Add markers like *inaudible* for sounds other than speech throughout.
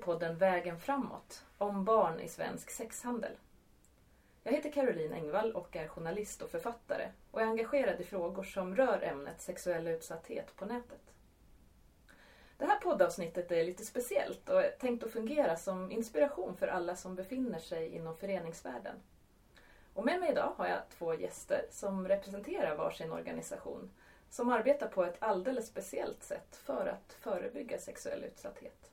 till podden Vägen framåt om barn i svensk sexhandel. Jag heter Caroline Engvall och är journalist och författare och är engagerad i frågor som rör ämnet sexuell utsatthet på nätet. Det här poddavsnittet är lite speciellt och är tänkt att fungera som inspiration för alla som befinner sig inom föreningsvärlden. Och med mig idag har jag två gäster som representerar varsin organisation som arbetar på ett alldeles speciellt sätt för att förebygga sexuell utsatthet.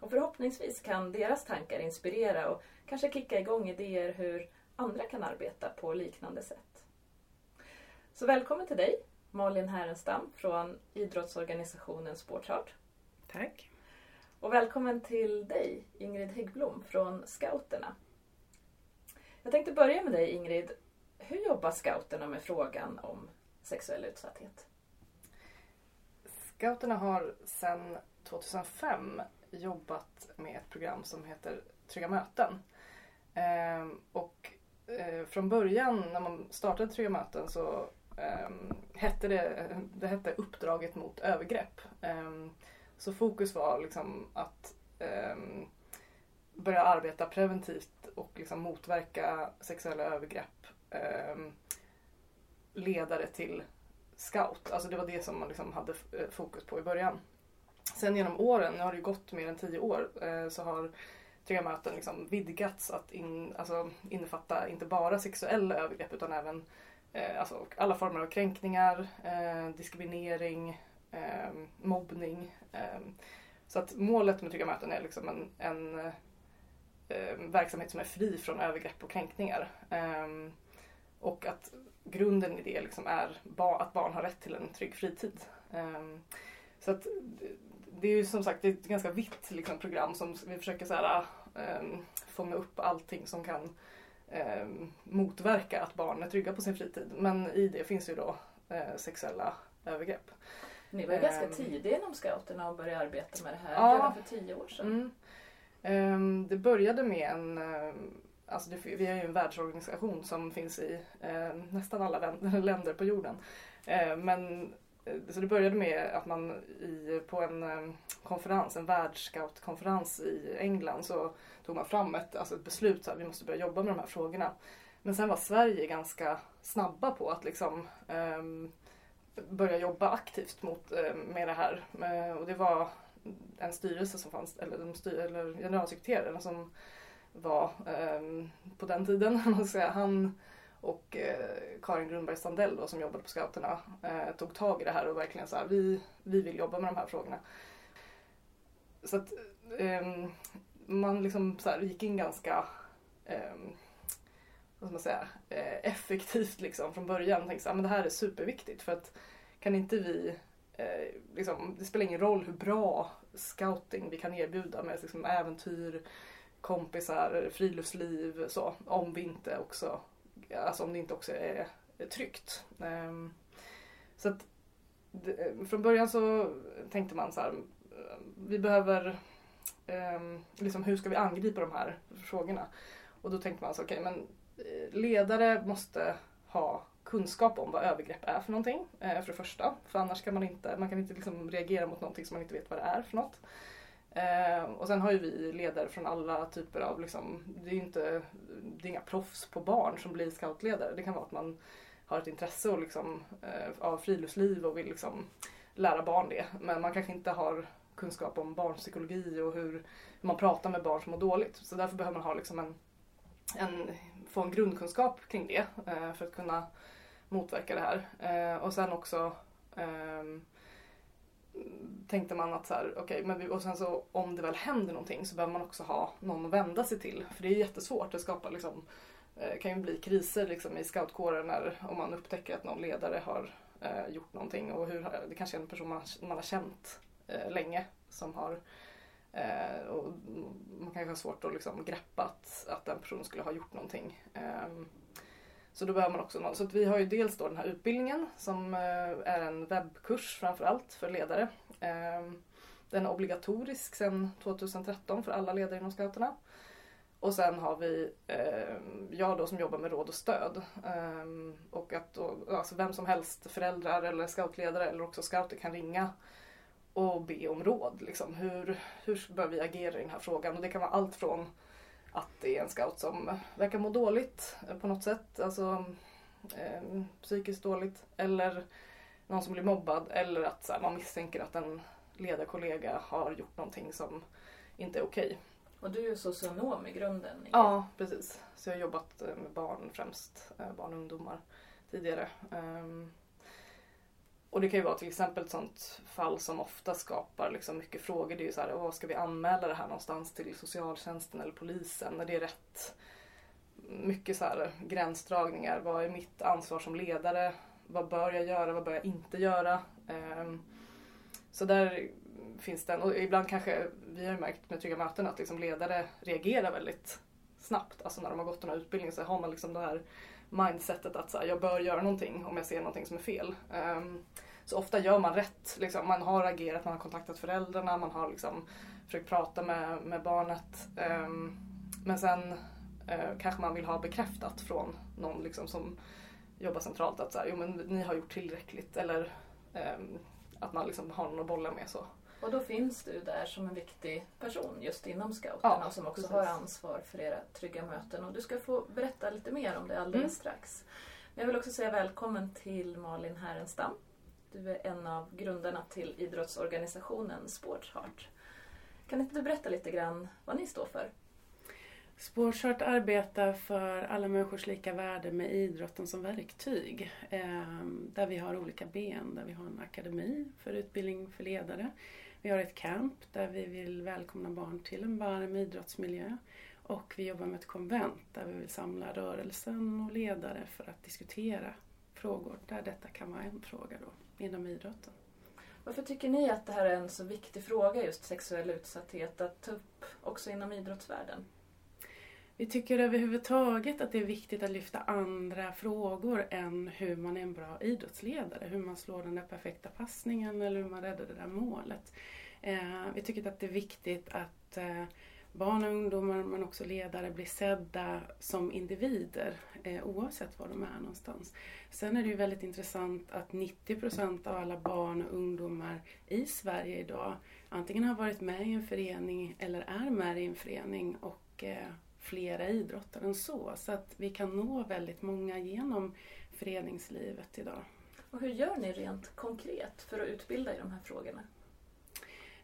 Och förhoppningsvis kan deras tankar inspirera och kanske kicka igång idéer hur andra kan arbeta på liknande sätt. Så välkommen till dig, Malin Härenstam från idrottsorganisationen Sportshard. Tack. Och välkommen till dig, Ingrid Häggblom från Scouterna. Jag tänkte börja med dig Ingrid. Hur jobbar Scouterna med frågan om sexuell utsatthet? Scouterna har sedan 2005 jobbat med ett program som heter Trygga möten. Ehm, och eh, från början när man startade Trygga möten så ehm, hette det, det hette Uppdraget mot övergrepp. Ehm, så fokus var liksom att börja arbeta preventivt och liksom motverka sexuella övergrepp ledare till scout. Alltså det var det som man liksom hade eh, fokus på i början. Sen genom åren, nu har det gått mer än tio år, eh, så har Trygga möten liksom vidgats att in, alltså innefatta inte bara sexuella övergrepp utan även eh, alltså alla former av kränkningar, eh, diskriminering, mobbning. Så att målet med Trygga möten är liksom en, en verksamhet som är fri från övergrepp och kränkningar. Och att grunden i det liksom är att barn har rätt till en trygg fritid. Så att det är ju som sagt ett ganska vitt liksom, program som vi försöker så här, um, fånga upp allting som kan um, motverka att barn är trygga på sin fritid. Men i det finns ju då uh, sexuella övergrepp. Ni var ju ganska tidiga inom scouterna och började arbeta med det här ja, redan för tio år sedan. Mm. det började med en Alltså det, vi är ju en världsorganisation som finns i eh, nästan alla *laughs* länder på jorden. Eh, men eh, Eh, så det började med att man i, på en eh, konferens, en världsscoutkonferens i England så tog man fram ett, alltså ett beslut att vi måste börja jobba med de här frågorna. Men sen var Sverige ganska snabba på att liksom um, börja jobba aktivt mot, um, med det här. Eh, och det var en styrelse som fanns, eller, de styr, eller generalsekreteraren som var um, på den tiden. *laughs* Han och eh, Karin Grundberg Sandell då, som jobbade på Scouterna eh, tog tag i det här och verkligen så här, vi, vi vill jobba med de här frågorna. Så att eh, man liksom så här, gick in ganska ehm, vad ska man säga, eh, effektivt liksom från början. och Tänkte så här, men det här är superviktigt för att kan inte vi eh, liksom, det spelar ingen roll hur bra scouting vi kan erbjuda med liksom, äventyr, kompisar, friluftsliv så. Om vi inte också, alltså om det inte också är, tryggt. Ehm, så att från början så tänkte man så här, ehm, vi behöver, ehm, liksom hur ska vi angripa de här frågorna? Och då tänkte man så, okej okay, men eh, ledare måste ha kunskap om vad övergrepp är för någonting, eh, för det första. För annars kan man inte, man kan inte liksom reagera mot någonting som man inte vet vad det är för något. Eh, och sen har ju vi ledare från alla typer av, liksom, det är inte, det är inga proffs på barn som blir scoutledare. Det kan vara att man har ett intresse och liksom, eh, av friluftsliv och vill liksom lära barn det. Men man kanske inte har kunskap om barnpsykologi och hur man pratar med barn som mår dåligt. Så därför behöver man ha liksom en, en, få en grundkunskap kring det eh, för att kunna motverka det här. Eh, och sen också ehm, tänkte man att så här, okay, men vi, och sen så om det väl händer någonting så behöver man också ha någon att vända sig till. För det är jättesvårt det skapar liksom, eh, kan ju bli kriser liksom, i scoutkåren när, om man upptäcker att någon ledare har eh, gjort någonting och hur, eh, det kanske är en person man, man har känt eh, länge som har eh, och man kanske har svårt att liksom greppa att, att den personen skulle ha gjort någonting. Ehm, så då behöver man också någon. Så vi har ju dels då den här utbildningen som eh, är en webbkurs framförallt för ledare. Ehm, den är obligatorisk sedan 2013 för alla ledare inom scouterna. Och sen har vi ehm, jag då som jobbar med råd och stöd. Ehm, och att då, alltså vem som helst, föräldrar eller scoutledare eller också scouter kan ringa och be om råd. Liksom. Hur, hur bör vi agera i den här frågan? Och det kan vara allt från att det är en scout som verkar må dåligt eh, på något sätt, alltså eh, psykiskt dåligt, eller någon som blir mobbad, eller att här, man misstänker att en ledarkollega har gjort någonting som inte är okej. Okay. Och du är ju socionom i grunden. Ja, precis. Så jag har jobbat eh, med barn främst, eh, barn och ungdomar tidigare. Um, och det kan ju vara till exempel ett sånt fall som ofta skapar liksom mycket frågor. Det är ju så här, ska vi anmäla det här någonstans till socialtjänsten eller polisen? När det är rätt mycket så här gränsdragningar. Vad är mitt ansvar som ledare? Vad bör jag göra? Vad bör jag inte göra? Ehm, så där finns den. Och ibland kanske, vi har ju märkt med Trygga möten att liksom ledare reagerar väldigt snabbt. Alltså när de har gått den här utbildningen så har man liksom det här mindsetet att så här, jag bör göra någonting om jag ser någonting som är fel. Um, så ofta gör man rätt. Liksom. Man har agerat, man har kontaktat föräldrarna, man har liksom försökt prata med, med barnet. Um, men sen uh, kanske man vill ha bekräftat från någon liksom, som jobbar centralt att så här, jo, men ni har gjort tillräckligt. Eller um, att man liksom har någon att bolla med. så. Och då finns du där som en viktig person just inom scouterna ja, som också precis. har ansvar för era trygga möten. Och du ska få berätta lite mer om det alldeles mm. strax. Men jag vill också säga välkommen till Malin Härenstam. Du är en av grundarna till idrottsorganisationen Sportsheart. Kan inte du berätta lite grann vad ni står för? Sportsheart arbetar för alla människors lika värde med idrotten som verktyg. Eh, där vi har olika ben, där vi har en akademi för utbildning för ledare. Vi har ett camp där vi vill välkomna barn till en varm idrottsmiljö. Och vi jobbar med ett konvent där vi vill samla rörelsen och ledare för att diskutera frågor där detta kan vara en fråga då, inom idrotten. Varför tycker ni att det här är en så viktig fråga, just sexuell utsatthet, att ta upp också inom idrottsvärlden? Vi tycker överhuvudtaget att det är viktigt att lyfta andra frågor än hur man är en bra idrottsledare. Hur man slår den där perfekta passningen eller hur man räddar det där målet. Eh, vi tycker att det är viktigt att eh, barn och ungdomar men också ledare blir sedda som individer eh, oavsett var de är någonstans. Sen är det ju väldigt intressant att 90% av alla barn och ungdomar i Sverige idag antingen har varit med i en förening eller är med i en förening och flera idrottare än så. Så att vi kan nå väldigt många genom föreningslivet idag. Och hur gör ni rent konkret för att utbilda i de här frågorna?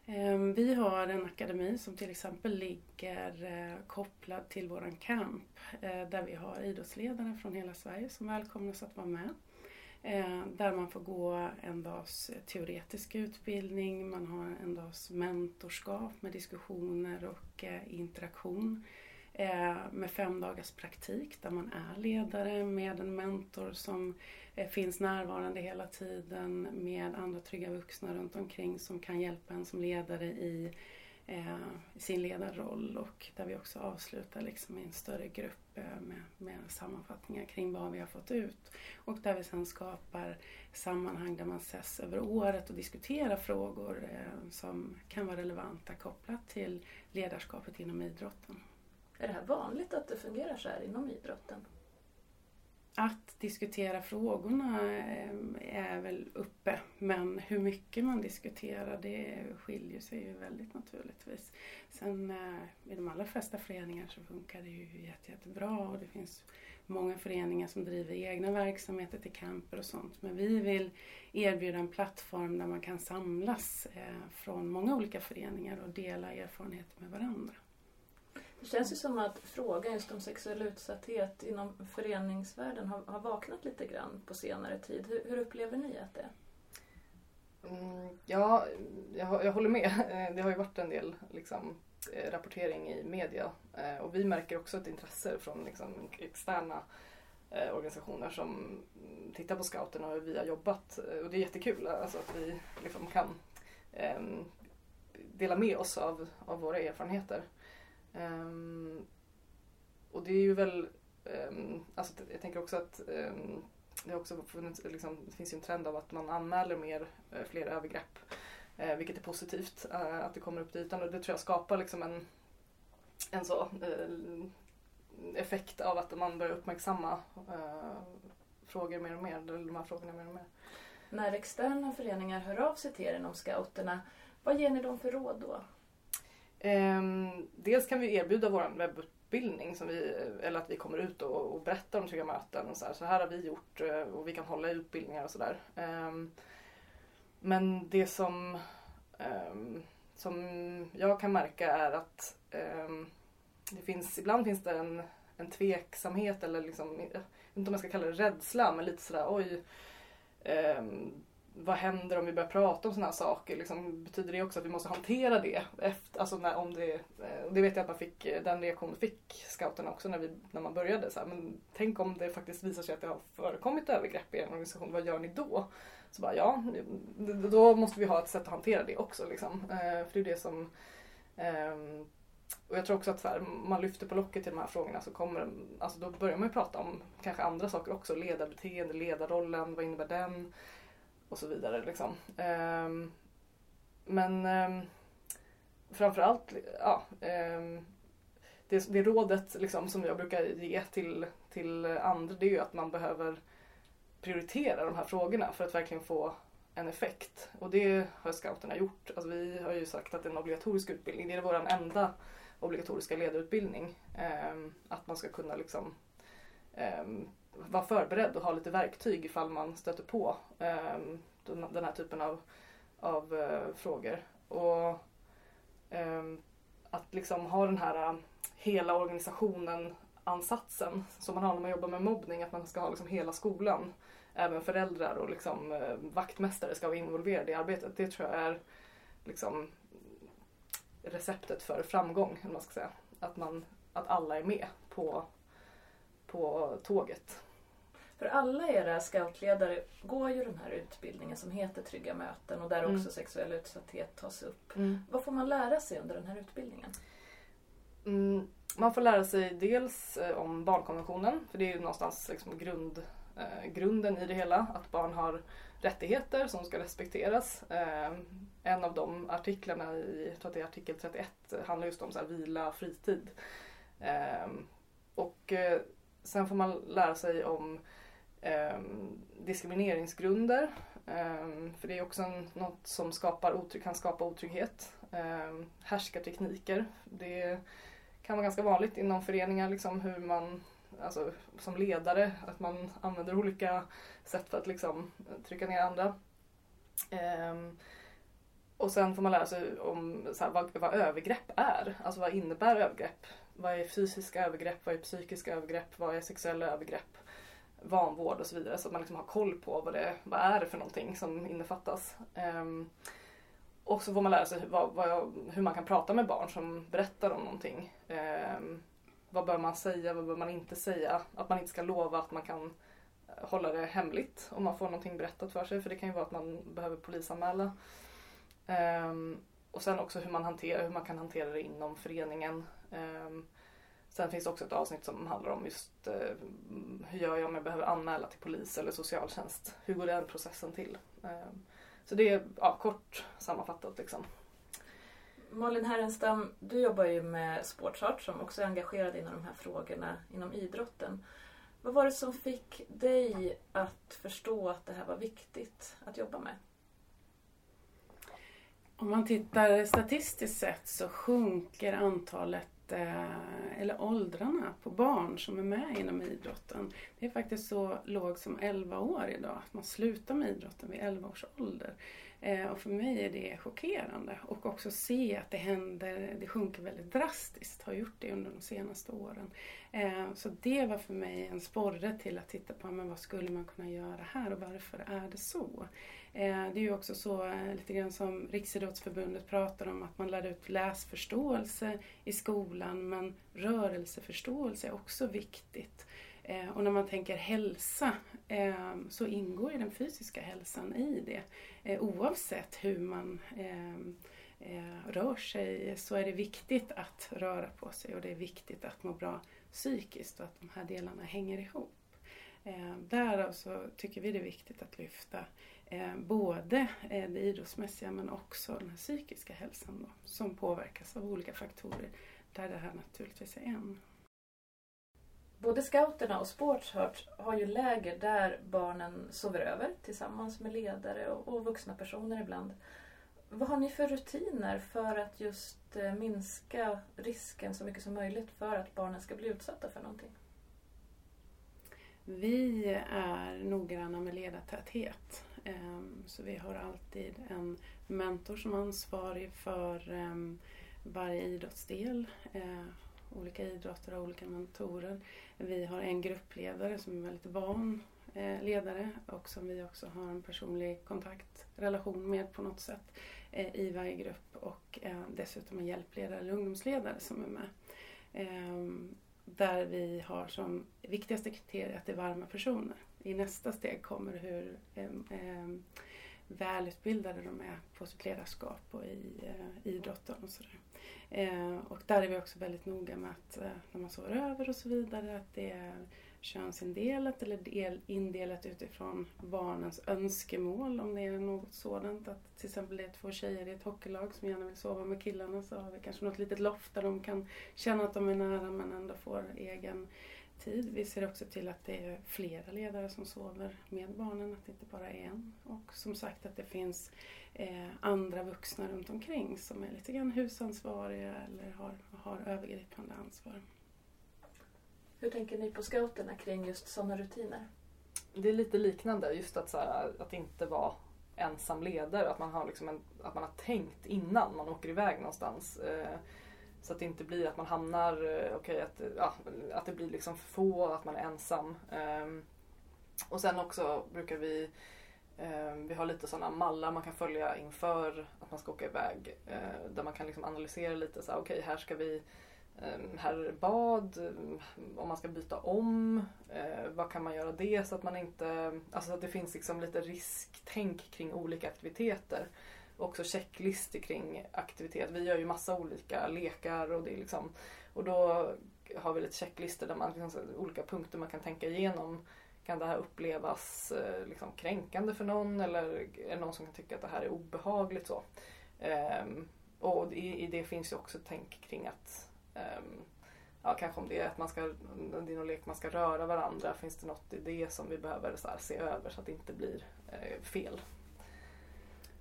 Ehm, vi har en akademi som till exempel ligger eh, kopplad till våran camp eh, där vi har idrottsledare från hela Sverige som välkomnas att vara med. Ehm, där man får gå en dags teoretisk utbildning, man har en dags mentorskap med diskussioner och eh, interaktion Eh, Eh, med fem dagars praktik där man är ledare med en mentor som eh, finns närvarande hela tiden med andra trygga vuxna runt omkring som kan hjälpa en som ledare i eh, sin ledarroll och där vi också avslutar liksom i en större grupp med, med sammanfattningar kring vad vi har fått ut. Och där vi sen skapar sammanhang där man ses över året och diskuterar frågor som kan vara relevanta kopplat till ledarskapet inom idrotten. Är det här vanligt att det fungerar så här inom idrotten? Att diskutera frågorna eh, är väl uppe men hur mycket man diskuterar det skiljer sig ju väldigt naturligtvis. Sen eh, i de allra flesta föreningar så funkar det ju jätte, jättebra och det finns många föreningar som driver egna verksamheter till camper och sånt. Men vi vill erbjuda en plattform där man kan samlas eh, från många olika föreningar och dela erfarenheter med varandra. Det känns ju som att frågan just om sexuell utsatthet inom föreningsvärlden har, har vaknat lite grann på senare tid. Hur, hur upplever ni att det är? Mm, ja, jag, jag, håller med. Eh, det har ju varit en del liksom, eh, rapportering i media eh, och vi märker också ett intresse från liksom, externa organisationer som tittar på scouterna och hur vi har jobbat. Och det är jättekul alltså, att vi liksom, kan eh, dela med oss av, av våra erfarenheter. Um, och det är ju väl, um, alltså jag tänker också att um, det, har också funnits, liksom, det finns ju en trend av att man anmäler mer, eh, fler övergrepp. Uh, vilket är positivt, uh, att det kommer upp till ytan och det tror jag skapar liksom en, en så effekt av att man börjar uppmärksamma frågor mer och mer, eller de här frågorna mer och mer. När externa föreningar hör av sig till er inom scouterna, vad ger ni dem för råd då? Ehm, dels kan vi erbjuda vår webbutbildning som vi, eller att vi kommer ut och, och berättar om trygga möten. Och så, här. så här har vi gjort eh, och vi kan hålla i utbildningar och sådär. Ehm, men det som, ehm, som jag kan märka är att det finns, ibland finns det en, en tveksamhet eller liksom, jag vet inte om jag ska kalla det rädsla, men lite sådär oj vad händer om vi börjar prata om sådana här saker? Liksom, betyder det också att vi måste hantera det? Efter, alltså när, om det, eh, det vet jag att man fick, eh, den reaktionen fick scouterna också när, vi, när man började. Så här, men tänk om det faktiskt visar sig att det har förekommit övergrepp i en organisation, vad gör ni då? Så bara ja, då måste vi ha ett sätt att hantera det också. Liksom. Eh, för det är det som ehm, och jag tror också att så här, man lyfter på locket till de här frågorna så kommer alltså då börjar man ju prata om kanske andra saker också. Ledarbeteende, ledarrollen, vad innebär den? Och så vidare. Liksom. Ehm, men ehm, framförallt, ja, ehm, det, det rådet liksom, som jag brukar ge till, till andra det är ju att man behöver prioritera de här frågorna för att verkligen få en effekt. Och det har scouterna gjort. Alltså vi har ju sagt att det är en obligatorisk utbildning. Det är vår enda obligatoriska ledarutbildning. Att man ska kunna liksom Ehm, vara förberedd och ha lite verktyg ifall man stöter på ehm, den här typen av, av eh, frågor. Och ehm, att liksom ha den här eh, hela organisationen ansatsen som man har när man jobbar med mobbning, att man ska ha liksom hela skolan. Även föräldrar och liksom, eh, vaktmästare ska vara involverade i arbetet. Det tror jag är liksom receptet för framgång, man ska säga. Att, man, att alla är med på, på tåget. För alla era scoutledare går ju den här utbildningen som heter Trygga möten och där mm. också sexuell utsatthet tas upp. Mm. Vad får man lära sig under den här utbildningen? Mm, man får lära sig dels eh, om barnkonventionen, för det är ju någonstans liksom grund, eh, grunden i det hela. Att barn har rättigheter som ska respekteras. Eh, en av de artiklarna i, jag tror att det är artikel 31, handlar just om så här, vila, fritid. Eh, och eh, sen får man lära sig om ehm, diskrimineringsgrunder. Ehm, för det är också en, något som skapar otrygg, kan skapa otrygghet. Ehm, härskartekniker. Det kan vara ganska vanligt inom föreningar liksom, hur man alltså, som ledare, att man använder olika sätt för att liksom trycka ner andra. Um, och sen får man lära sig om så här, vad, vad övergrepp är. Alltså vad innebär övergrepp? Vad är fysiska övergrepp? Vad är psykiska övergrepp? Vad är sexuella övergrepp? Vanvård och så vidare. Så att man liksom har koll på vad det vad är det för någonting som innefattas. Um, och så får man lära sig vad, vad, hur man kan prata med barn som berättar om någonting. Um, vad bör man säga, vad bör man inte säga? Att man inte ska lova att man kan eh, hålla det hemligt om man får någonting berättat för sig. För det kan ju vara att man behöver polisanmäla. Um, och sen också hur man, hanterar, hur man kan hantera det inom föreningen. Ehm, sen finns det också ett avsnitt som handlar om just eh, hur gör jag om jag behöver anmäla till polis eller socialtjänst. Hur går den processen till? Ehm, så det är ja, kort sammanfattat liksom. Malin Härenstam, du jobbar ju med Sportsart som också är engagerad inom de här frågorna inom idrotten. Vad var det som fick dig att förstå att det här var viktigt att jobba med? Om man tittar statistiskt sett så sjunker antalet eh, eller åldrarna på barn som är med inom idrotten. Det är faktiskt så lågt som 11 år idag, att man slutar med idrotten vid 11 års ålder. Eh, och för mig är det chockerande och också se att det händer, det sjunker väldigt drastiskt, har gjort det under de senaste åren. Eh, så det var för mig en sporre till att titta på men vad skulle man kunna göra här och varför är det så? Eh, det är ju också så lite grann som Riksidrottsförbundet pratar om att man lär ut läsförståelse i skolan men rörelseförståelse är också viktigt. Och när man tänker hälsa så ingår ju den fysiska hälsan i det. Eh, oavsett hur man eh, eh, rör sig så är det viktigt att röra på sig och det är viktigt att må bra psykiskt och att de här delarna hänger ihop. Eh, därav så alltså tycker vi det är viktigt att lyfta eh, både eh, det idrottsmässiga men också den här psykiska hälsan då, som påverkas av olika faktorer där det här naturligtvis är en. Både scouterna och Sportshurt har ju läger där barnen sover över tillsammans med ledare och, och vuxna personer ibland. Vad har ni för rutiner för att just eh, minska risken så mycket som möjligt för att barnen ska bli utsatta för någonting? Vi är noggranna med ledartäthet. Ehm, så vi har alltid en mentor som är ansvarig för ehm, varje idrottsdel. Ehm, Olika idrotter och olika mentorer. Vi har en gruppledare som är väldigt van eh, ledare och som vi också har en personlig kontakt, relation med på något sätt eh, i varje grupp och eh, dessutom en hjälpledare eller ungdomsledare som är med. Ehm, där vi har som viktigaste kriterier att det är varma personer. I nästa steg kommer hur ehm, ehm, välutbildade de är på sitt ledarskap och i idrotten och sådär. Eh, och där är vi också väldigt noga med att eh, när man sover över och så vidare att det är könsindelat eller del, indelat utifrån barnens önskemål om det är något sådant. Att till exempel det är två tjejer i ett hockeylag som gärna vill sova med killarna så har vi kanske något litet loft där de kan känna att de är nära men ändå får egen tid. Vi ser också till att det är flera ledare som sover med barnen, att det inte bara är en. Och som sagt att det finns eh, andra vuxna runt omkring som är lite grann husansvariga eller har, har övergripande ansvar. Hur tänker ni på scouterna kring just sådana rutiner? Det är lite liknande, just att, så här, att inte vara ensam ledare. Att man, har liksom en, att man har tänkt innan man åker iväg någonstans. Eh, så att det inte blir att man hamnar, eh, okay, att, ja, att det blir liksom få, att man är ensam. Um, och sen också brukar vi Ehm, vi har lite sådana mallar man kan följa inför att man ska åka iväg. Eh, där man kan liksom analysera lite så okej okay, här ska vi ehm, här är det bad, ehm, om man ska byta om, eh, vad kan man göra det så att man inte, alltså att det finns liksom lite risktänk kring olika aktiviteter också checklistor kring aktivitet. Vi gör ju massa olika lekar och det är liksom och då har vi lite checklistor där man liksom, olika punkter man kan tänka igenom. Kan det här upplevas eh, liksom, kränkande för någon eller är det någon som kan tycka att det här är obehagligt? så. Um, och i, i, det finns ju också tänk kring att um, ja, kanske om det är att man ska, det är någon lek man ska röra varandra. Finns det något i det som vi behöver så här, se över så att det inte blir eh, fel?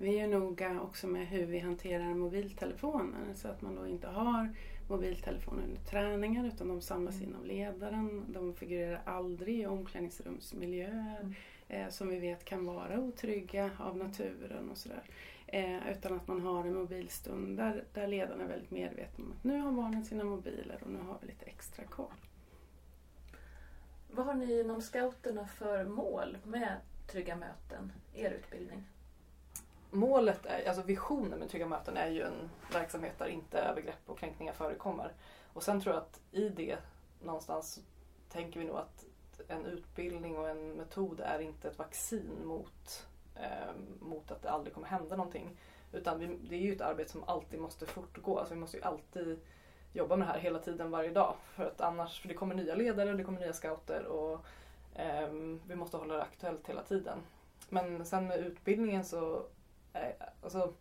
Vi är noga också med hur vi hanterar mobiltelefoner så att man då inte har mobiltelefoner under träningar utan de samlas mm. in av ledaren. De figurerar aldrig i omklädningsrumsmiljöer mm. eh, som vi vet kan vara otrygga av naturen och sådär. Eh, utan att man har en mobilstund där, där ledaren är väldigt medveten om att nu har barnen sina mobiler och nu har vi lite extra koll. Vad har ni inom scouterna för mål med Trygga möten, er utbildning? Målet, är, alltså visionen med Trygga möten är ju en verksamhet där inte övergrepp och kränkningar förekommer. Och sen tror jag att i det någonstans tänker vi nog att en utbildning och en metod är inte ett vaccin mot, eh, mot att det aldrig kommer hända någonting. Utan vi, det är ju ett arbete som alltid måste fortgå. Alltså vi måste ju alltid jobba med det här hela tiden varje dag. För att annars, för det kommer nya ledare och det kommer nya scouter och eh, vi måste hålla det aktuellt hela tiden. Men sen med utbildningen så Eh, alltså,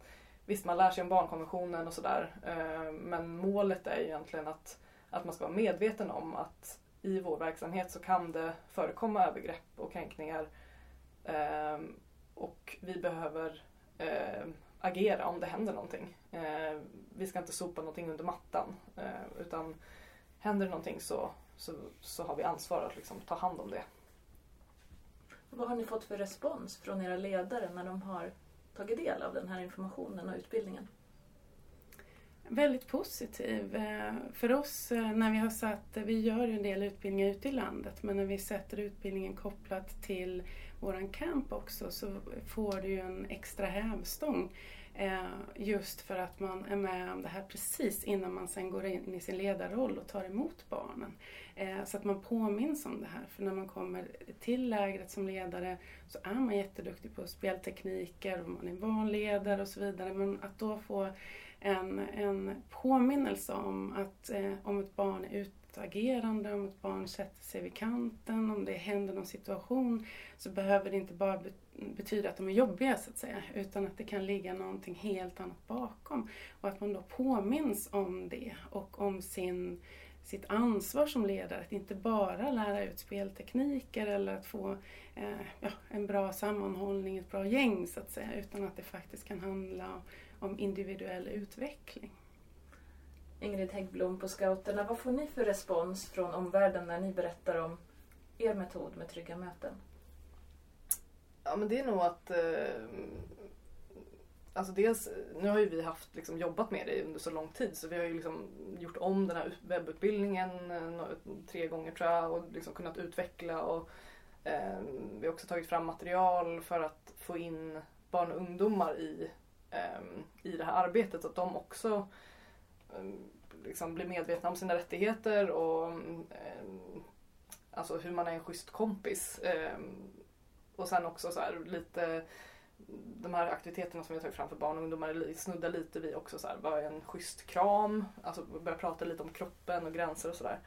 visst man lär sig om barnkonventionen och sådär eh, men målet är egentligen att, att man ska vara medveten om att i vår verksamhet så kan det förekomma övergrepp och kränkningar eh, och vi behöver agera om det händer någonting. vi ska inte sopa någonting under mattan utan händer det någonting så, så, så har vi ansvar att liksom ta hand om det. Vad har ni fått för respons från era ledare när de har tagit del av den här informationen och utbildningen? Väldigt positiv. Eh, för oss eh, när vi har satt, vi gör ju en del utbildningar ute i landet, men när vi sätter utbildningen kopplat till våran camp också så får du ju en extra hävstång. Eh, just för att man är med om det här precis innan man sen går in i sin ledarroll och tar emot barnen. Eh, så att man påminns om det här. För när man kommer till lägret som ledare så är man jätteduktig på speltekniker och man är van ledare och så vidare. Men att då få en, en påminnelse om att eh, om ett barn är ute utagerande, om ett barn sätter sig vid kanten, om det händer någon situation så behöver det inte bara betyda att de är jobbiga så att säga utan att det kan ligga någonting helt annat bakom. Och att man då påminns om det och om sin sitt ansvar som ledare att inte bara lära ut speltekniker eller att få eh, ja, en bra sammanhållning, ett bra gäng så att säga, utan att det faktiskt kan handla om individuell utveckling. Ingrid Häggblom på Scouterna, vad får ni för respons från omvärlden när ni berättar om er metod med trygga möten? Ja men det är nog att eh, Alltså dels, nu har ju vi haft, liksom, jobbat med det under så lång tid så vi har ju liksom gjort om den här webbutbildningen eh, tre gånger tror jag och liksom kunnat utveckla och eh, vi har också tagit fram material för att få in barn och ungdomar i, eh, i det här arbetet så att de också eh, Eh, liksom blir medvetna om sina rättigheter och eh, alltså hur man är en schysst kompis. Eh, och sen också så här, lite de här aktiviteterna som vi har tagit fram för barn och ungdomar snuddar lite vid också så här, vad är en schysst kram? Alltså börja prata lite om kroppen och gränser och sådär.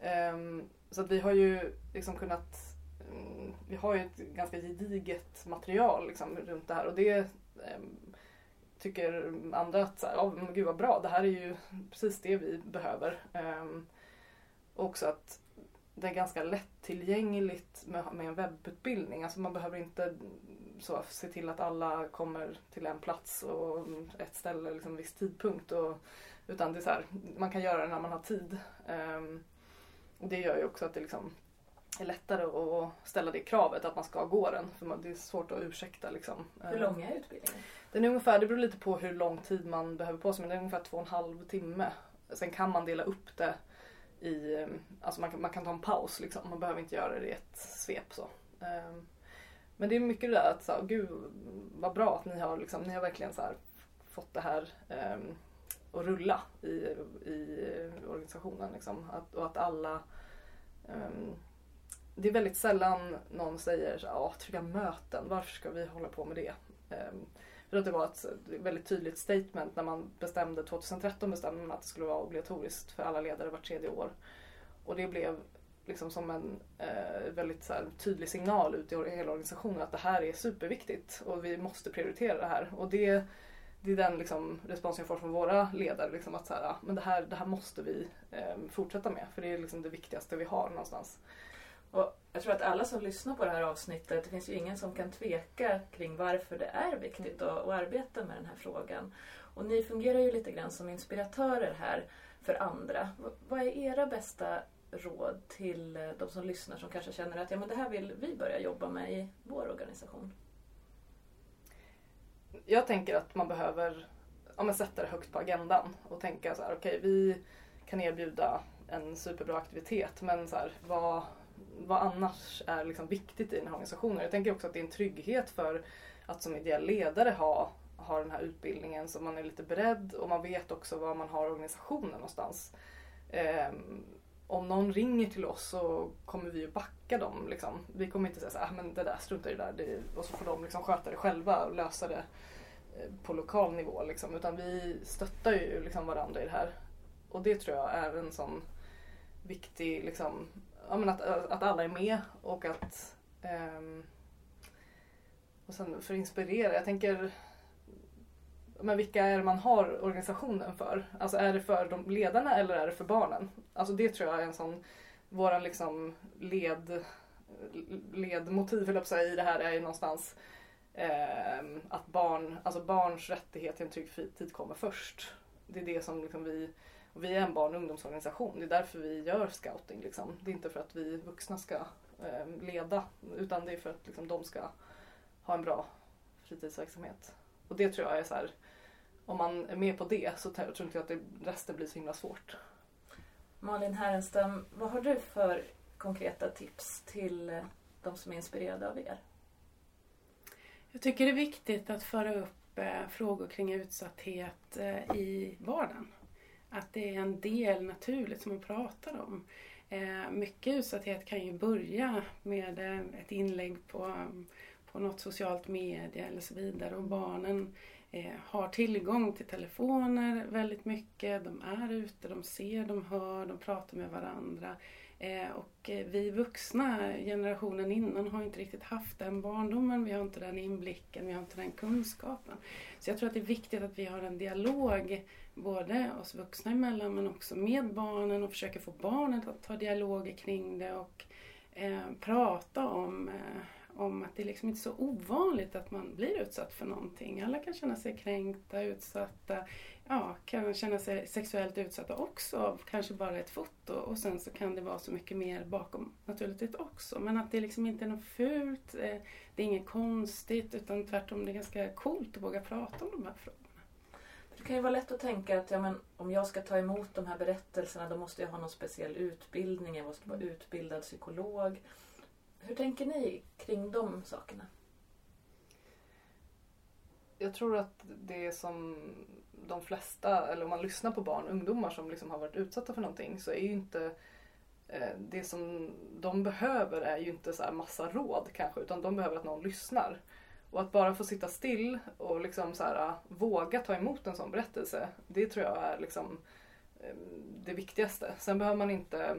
Ehm, så att vi har ju liksom kunnat mm, Vi har ju ett ganska gediget material liksom, runt det här och det ehm, tycker andra att så här, oh, men gud vad bra, det här är ju precis det vi behöver. Um, också att det är ganska lättillgängligt med, med en webbutbildning. Alltså man behöver inte så, se till att alla kommer till en plats och ett ställe liksom en viss tidpunkt. Och, utan det är så här, man kan göra det när man har tid. Um, och det gör ju också att det liksom är lättare att ställa det kravet att man ska gå den. För det är svårt att ursäkta. Liksom. Hur lång är utbildningen? Den är ungefär, det beror lite på hur lång tid man behöver på sig men det är ungefär två och en halv timme. Sen kan man dela upp det i, alltså man kan, man kan ta en paus liksom. Man behöver inte göra det i ett svep så. Um, men det är mycket det där att, så, gud vad bra att ni har, liksom, ni har verkligen så här, fått det här um, att rulla i, i organisationen. Liksom. Att, och att alla um, det är väldigt sällan någon säger så ja ah, trygga möten, varför ska vi hålla på med det? Ehm, för att det var ett väldigt tydligt statement när man bestämde, 2013 bestämde man att det skulle vara obligatoriskt för alla ledare vart tredje år. Och det blev liksom som en eh, väldigt här, tydlig signal ut i hela organisationen att det här är superviktigt och vi måste prioritera det här. Och det, det är den liksom, responsen jag får från våra ledare. Liksom att så här, ah, men det, här, det här måste vi eh, fortsätta med för det är liksom det viktigaste vi har någonstans. Och jag tror att alla som lyssnar på det här avsnittet, det finns ju ingen som kan tveka kring varför det är viktigt att, att arbeta med den här frågan. Och ni fungerar ju lite grann som inspiratörer här för andra. Vad är era bästa råd till eh, de som lyssnar som kanske känner att ja, men det här vill vi börja jobba med i vår organisation? Jag tänker att man behöver ja, sätta det högt på agendan och tänka så här, okej okay, vi kan erbjuda en superbra aktivitet men så här, vad, vad annars är liksom viktigt i den här organisationen? Jag tänker också att det är en trygghet för att som ideell ledare ha, ha den här utbildningen så man är lite beredd och man vet också var man har organisationen någonstans. Um, om någon ringer till oss så kommer vi ju backa dem. Liksom. Vi kommer inte säga så här, ah, men det där struntar i det där. Det, och så får de liksom sköta det själva och lösa det eh, på lokal nivå. Liksom. Utan vi stöttar ju liksom varandra i det här. Och det tror jag är en sån viktig, liksom, ja, men att, att alla är med och att um, och sen för att inspirera. Jag tänker men vilka är det man har organisationen för? Alltså är det för de ledarna eller är det för barnen? Alltså det tror jag är en sån, våran liksom led, ledmotiv jag säga, i det här är ju någonstans eh, att barn, alltså barns rättighet till en trygg fritid kommer först. Det är det som liksom vi, och vi är en barn och ungdomsorganisation, det är därför vi gör scouting. Liksom. Det är inte för att vi vuxna ska eh, leda utan det är för att liksom, de ska ha en bra fritidsverksamhet. Och det tror jag är så här, om man är med på det så tror inte jag att det, resten blir så himla svårt. Malin Härenstam, vad har du för konkreta tips till eh, de som är inspirerade av er? Jag tycker det är viktigt att föra upp eh, frågor kring utsatthet eh, i vardagen. Att det är en del naturligt som man pratar om. Eh, mycket utsatthet kan ju börja med eh, ett inlägg på, på något socialt medie eller så vidare och barnen eh, har tillgång till telefoner väldigt mycket. De är ute, de ser, de hör, de pratar med varandra. Eh, och eh, vi vuxna, generationen innan, har inte riktigt haft den barndomen. Vi har inte den inblicken, vi har inte den kunskapen. Så jag tror att det är viktigt att vi har en dialog, både oss vuxna emellan men också med barnen och försöker få barnen att ta dialoger kring det och eh, prata om eh, om att det liksom inte är så ovanligt att man blir utsatt för någonting. Alla kan känna sig kränkta, utsatta, ja, kan känna sig sexuellt utsatta också av kanske bara ett foto och sen så kan det vara så mycket mer bakom naturligtvis också. Men att det liksom inte är något fult, eh, det är inget konstigt utan tvärtom det är ganska coolt att våga prata om de här frågorna. Det kan ju vara lätt att tänka att ja, men, om jag ska ta emot de här berättelserna då måste jag ha någon speciell utbildning, jag måste vara utbildad psykolog. Hur tänker ni kring de sakerna? Jag tror att det som de flesta, eller om man lyssnar på barn och ungdomar som liksom har varit utsatta för någonting så är ju inte eh, det som de behöver är ju inte så här massa råd kanske utan de behöver att någon lyssnar. Och att bara få sitta still och liksom så här, eh, våga ta emot en sån berättelse det tror jag är liksom eh, det viktigaste. Sen behöver man inte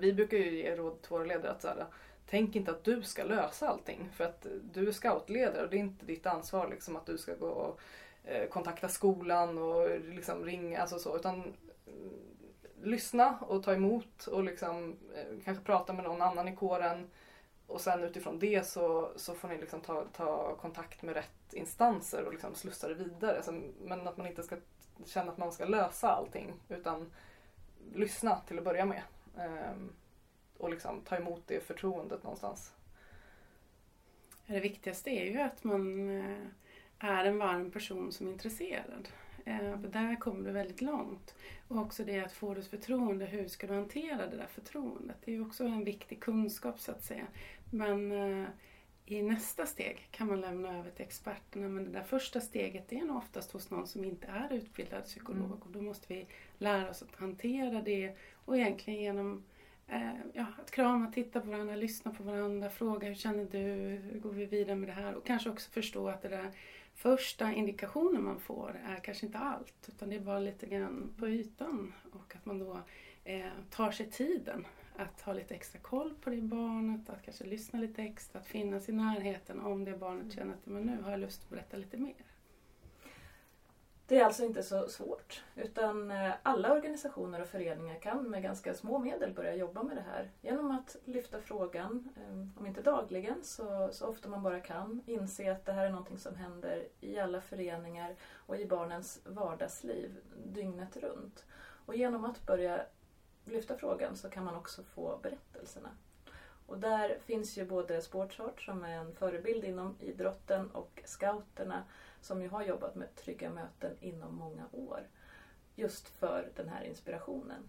vi brukar ju ge råd till våra ledare att så här, tänk inte att du ska lösa allting. För att du är scoutledare och det är inte ditt ansvar liksom, att du ska gå och eh, kontakta skolan och liksom ringa. Alltså så, utan mm, lyssna och ta emot och liksom, eh, kanske prata med någon annan i kåren. Och sen utifrån det så, så får ni liksom ta, ta kontakt med rätt instanser och liksom slussa det vidare. Alltså, men att man inte ska känna att man ska lösa allting utan lyssna till att börja med. Um, och liksom ta emot det förtroendet någonstans. Det viktigaste är ju att man eh, är en varm person som är intresserad. Eh, där kommer du väldigt långt. Och också det att få ditt förtroende, hur ska du hantera det där förtroendet? Det är ju också en viktig kunskap så att säga. Men eh, i nästa steg kan man lämna över till experterna men det där första steget är nog oftast hos någon som inte är utbildad psykolog mm. och då måste vi lära oss att hantera det och egentligen genom Eh, ja, att krama, titta på varandra, lyssna på varandra, fråga hur känner du, hur går vi vidare med det här? Och kanske också förstå att det där första indikationen man får är kanske inte allt utan det är bara lite grann på ytan. Och att man då eh, tar sig tiden att ha lite extra koll på det barnet, att kanske lyssna lite extra, att finnas i närheten om det barnet känner att men nu har jag lust att berätta lite mer. Det är alltså inte så svårt utan eh, alla organisationer och föreningar kan med ganska små medel börja jobba med det här genom att lyfta frågan, eh, om inte dagligen så, så ofta man bara kan, inse att det här är någonting som händer i alla föreningar och i barnens vardagsliv dygnet runt. Och genom att börja lyfta frågan så kan man också få berättelserna. Och där finns ju både Sportsart som är en förebild inom idrotten och scouterna som ju har jobbat med trygga möten inom många år. Just för den här inspirationen.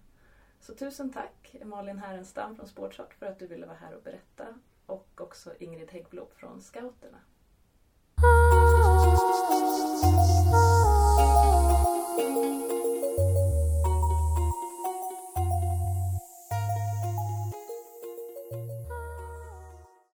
Så tusen tack Malin Härenstam från Sportsart för att du ville vara här och berätta. Och också Ingrid Häggblom från Scouterna.